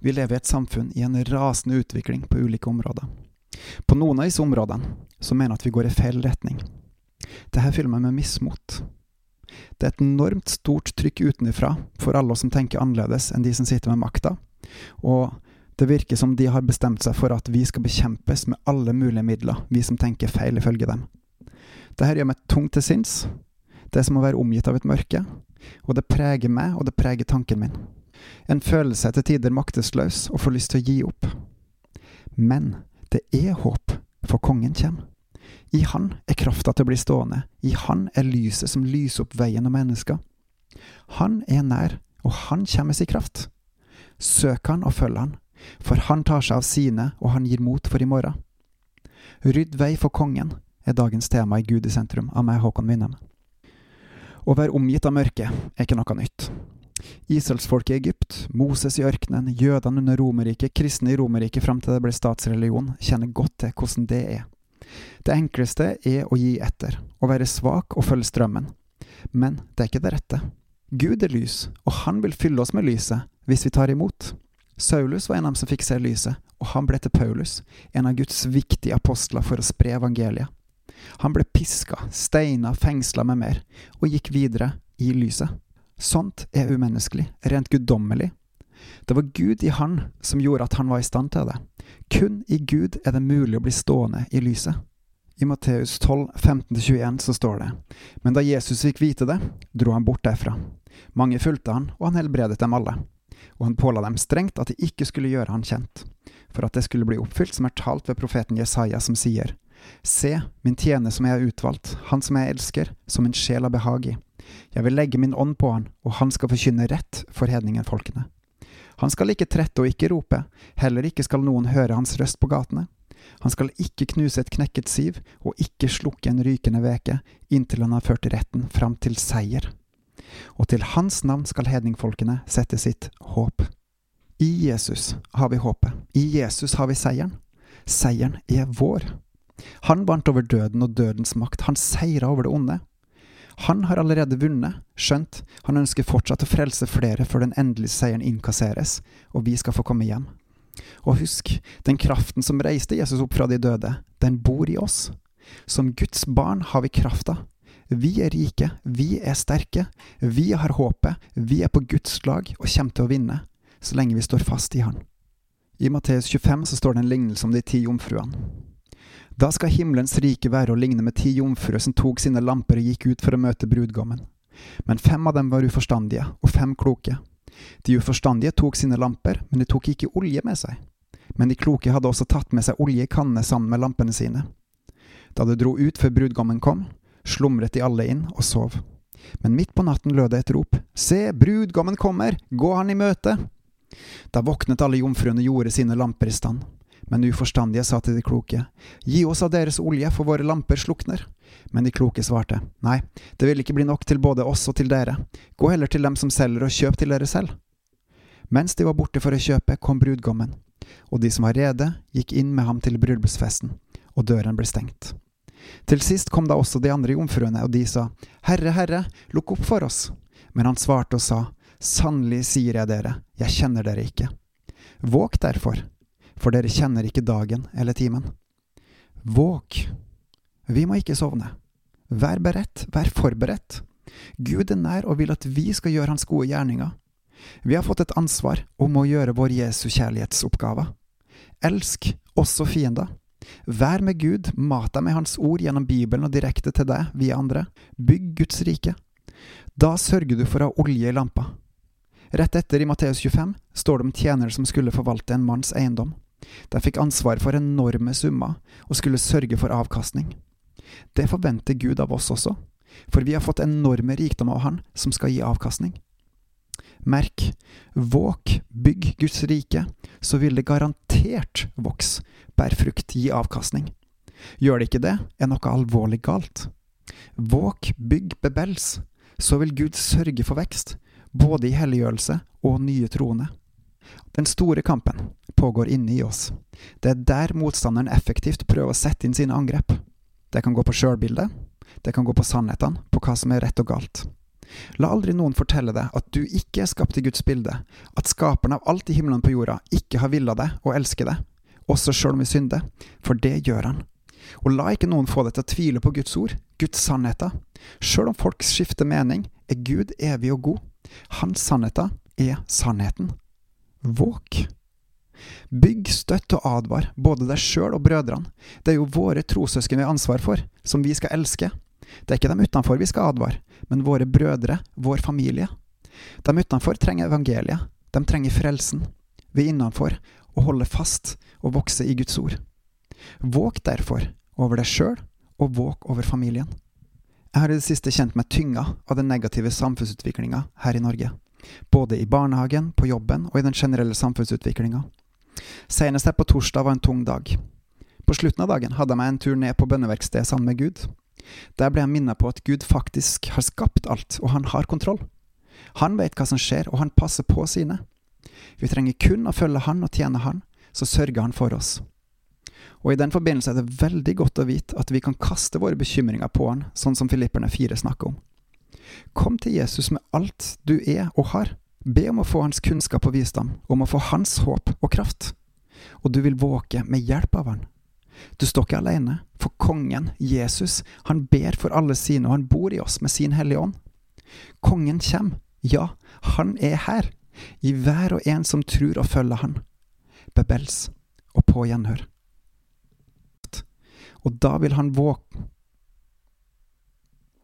Vi lever i et samfunn i en rasende utvikling på ulike områder. På noen av disse områdene så mener at vi går i feil retning. Dette fyller meg med mismot. Det er et enormt stort trykk utenfra for alle oss som tenker annerledes enn de som sitter med makta, og det virker som de har bestemt seg for at vi skal bekjempes med alle mulige midler, vi som tenker feil ifølge dem. Dette gjør meg tungt til sinns. Det er som å være omgitt av et mørke, og det preger meg, og det preger tanken min. En følelse etter tider maktesløs og får lyst til å gi opp. Men det er håp, for kongen kommer. I han er krafta til å bli stående, i han er lyset som lyser opp veien og mennesker. Han er nær, og han kommer med sin kraft. Søk han og følg han, for han tar seg av sine, og han gir mot for i morgen. Rydd vei for kongen er dagens tema i Gud i sentrum, av meg, Håkon Winnem. Å være omgitt av mørke er ikke noe nytt. Israelsfolket i Egypt, Moses i ørkenen, jødene under Romerriket, kristne i Romerriket fram til det ble statsreligion, kjenner godt til hvordan det er. Det enkleste er å gi etter, å være svak og følge strømmen. Men det er ikke det rette. Gud er lys, og han vil fylle oss med lyset hvis vi tar imot. Saulus var en av dem som fikk se lyset, og han ble til Paulus, en av Guds viktige apostler for å spre evangeliet. Han ble piska, steina, fengsla med mer, og gikk videre i lyset. Sånt er umenneskelig, rent guddommelig. Det var Gud i han som gjorde at han var i stand til det. Kun i Gud er det mulig å bli stående i lyset. I Matteus 12, 15-21 så står det, men da Jesus fikk vite det, dro han bort derfra. Mange fulgte han, og han helbredet dem alle. Og han påla dem strengt at de ikke skulle gjøre han kjent, for at det skulle bli oppfylt som er talt ved profeten Jesaja, som sier, Se, min tjener som jeg har utvalgt, han som jeg elsker, som min sjel har behag i. Jeg vil legge min ånd på han, og han skal forkynne rett for hedningenfolkene. Han skal ikke trette og ikke rope, heller ikke skal noen høre hans røst på gatene. Han skal ikke knuse et knekket siv, og ikke slukke en rykende veke, inntil han har ført retten fram til seier. Og til hans navn skal hedningfolkene sette sitt håp. I Jesus har vi håpet, i Jesus har vi seieren. Seieren er vår. Han vant over døden og dødens makt, han seira over det onde. Han har allerede vunnet, skjønt han ønsker fortsatt å frelse flere før den endelige seieren innkasseres, og vi skal få komme hjem. Og husk, den kraften som reiste Jesus opp fra de døde, den bor i oss. Som Guds barn har vi krafta. Vi er rike, vi er sterke, vi har håpet, vi er på Guds lag og kommer til å vinne, så lenge vi står fast i Han. I Matteus 25 så står det en lignelse om de ti jomfruene. Da skal himmelens rike være å ligne med ti jomfruer som tok sine lamper og gikk ut for å møte brudgommen. Men fem av dem var uforstandige, og fem kloke. De uforstandige tok sine lamper, men de tok ikke olje med seg. Men de kloke hadde også tatt med seg olje i kannene sammen med lampene sine. Da det dro ut før brudgommen kom, slumret de alle inn og sov. Men midt på natten lød det et rop, Se, brudgommen kommer, gå han i møte! Da våknet alle jomfruene og gjorde sine lamper i stand. Men uforstandige sa til de kloke, Gi oss av deres olje, for våre lamper slukner. Men de kloke svarte, Nei, det vil ikke bli nok til både oss og til dere, gå heller til dem som selger og kjøp til dere selv. Mens de var borte for å kjøpe, kom brudgommen, og de som var rede, gikk inn med ham til bryllupsfesten, og døren ble stengt. Til sist kom da også de andre jomfruene, og de sa, Herre, Herre, lukk opp for oss. Men han svarte og sa, Sannelig sier jeg dere, jeg kjenner dere ikke. Våg derfor, for dere kjenner ikke dagen eller timen. Våk! Vi må ikke sovne. Vær beredt, vær forberedt. Gud er nær og vil at vi skal gjøre hans gode gjerninger. Vi har fått et ansvar om å gjøre vår Jesu kjærlighetsoppgave. Elsk også fiender. Vær med Gud, mat deg med Hans ord gjennom Bibelen og direkte til deg via andre. Bygg Guds rike. Da sørger du for å ha olje i lampa. Rett etter, i Matteus 25, står det om tjenere som skulle forvalte en manns eiendom. De fikk ansvar for enorme summer og skulle sørge for avkastning. Det forventer Gud av oss også, for vi har fått enorme rikdom av Han som skal gi avkastning. Merk, våk, bygg Guds rike, så vil det garantert vokse, bær frukt, gi avkastning. Gjør det ikke det, er noe alvorlig galt. Våk, bygg, bebels, så vil Gud sørge for vekst, både i helliggjørelse og nye troende. Den store kampen pågår inni oss. Det er der motstanderen effektivt prøver å sette inn sine angrep. Det kan gå på sjølbildet, det kan gå på sannhetene, på hva som er rett og galt. La aldri noen fortelle deg at du ikke er skapt i Guds bilde, at skaperen av alt i himmelen på jorda ikke har villet deg og elsker deg, også sjøl om vi synder, for det gjør han. Og la ikke noen få deg til å tvile på Guds ord, Guds sannheter. Sjøl om folk skifter mening, er Gud evig og god. Hans sannheter er sannheten. Våk. Bygg, støtt og advar, både deg sjøl og brødrene. Det er jo våre trossøsken vi har ansvar for, som vi skal elske. Det er ikke dem utenfor vi skal advare, men våre brødre, vår familie. De utenfor trenger evangeliet, de trenger frelsen. Vi innenfor å holde fast og vokse i Guds ord. Våk derfor over deg sjøl, og våk over familien. Jeg har i det siste kjent meg tynga av den negative samfunnsutviklinga her i Norge. Både i barnehagen, på jobben og i den generelle samfunnsutviklinga. Senest her på torsdag var en tung dag. På slutten av dagen hadde jeg meg en tur ned på bønneverkstedet sammen med Gud. Der ble jeg minnet på at Gud faktisk har skapt alt, og han har kontroll. Han vet hva som skjer, og han passer på sine. Vi trenger kun å følge han og tjene han, så sørger han for oss. Og I den forbindelse er det veldig godt å vite at vi kan kaste våre bekymringer på han, sånn som Filipperne 4 snakker om. Kom til Jesus med alt du er og har. Be om å få hans kunnskap og visdom, om å få hans håp og kraft. Og du vil våke med hjelp av han. Du står ikke alene, for kongen, Jesus, han ber for alle sine, og han bor i oss med sin Hellige Ånd. Kongen kommer, ja, han er her, i hver og en som tror og følger han. Bebels og på gjenhør. Og da vil han våke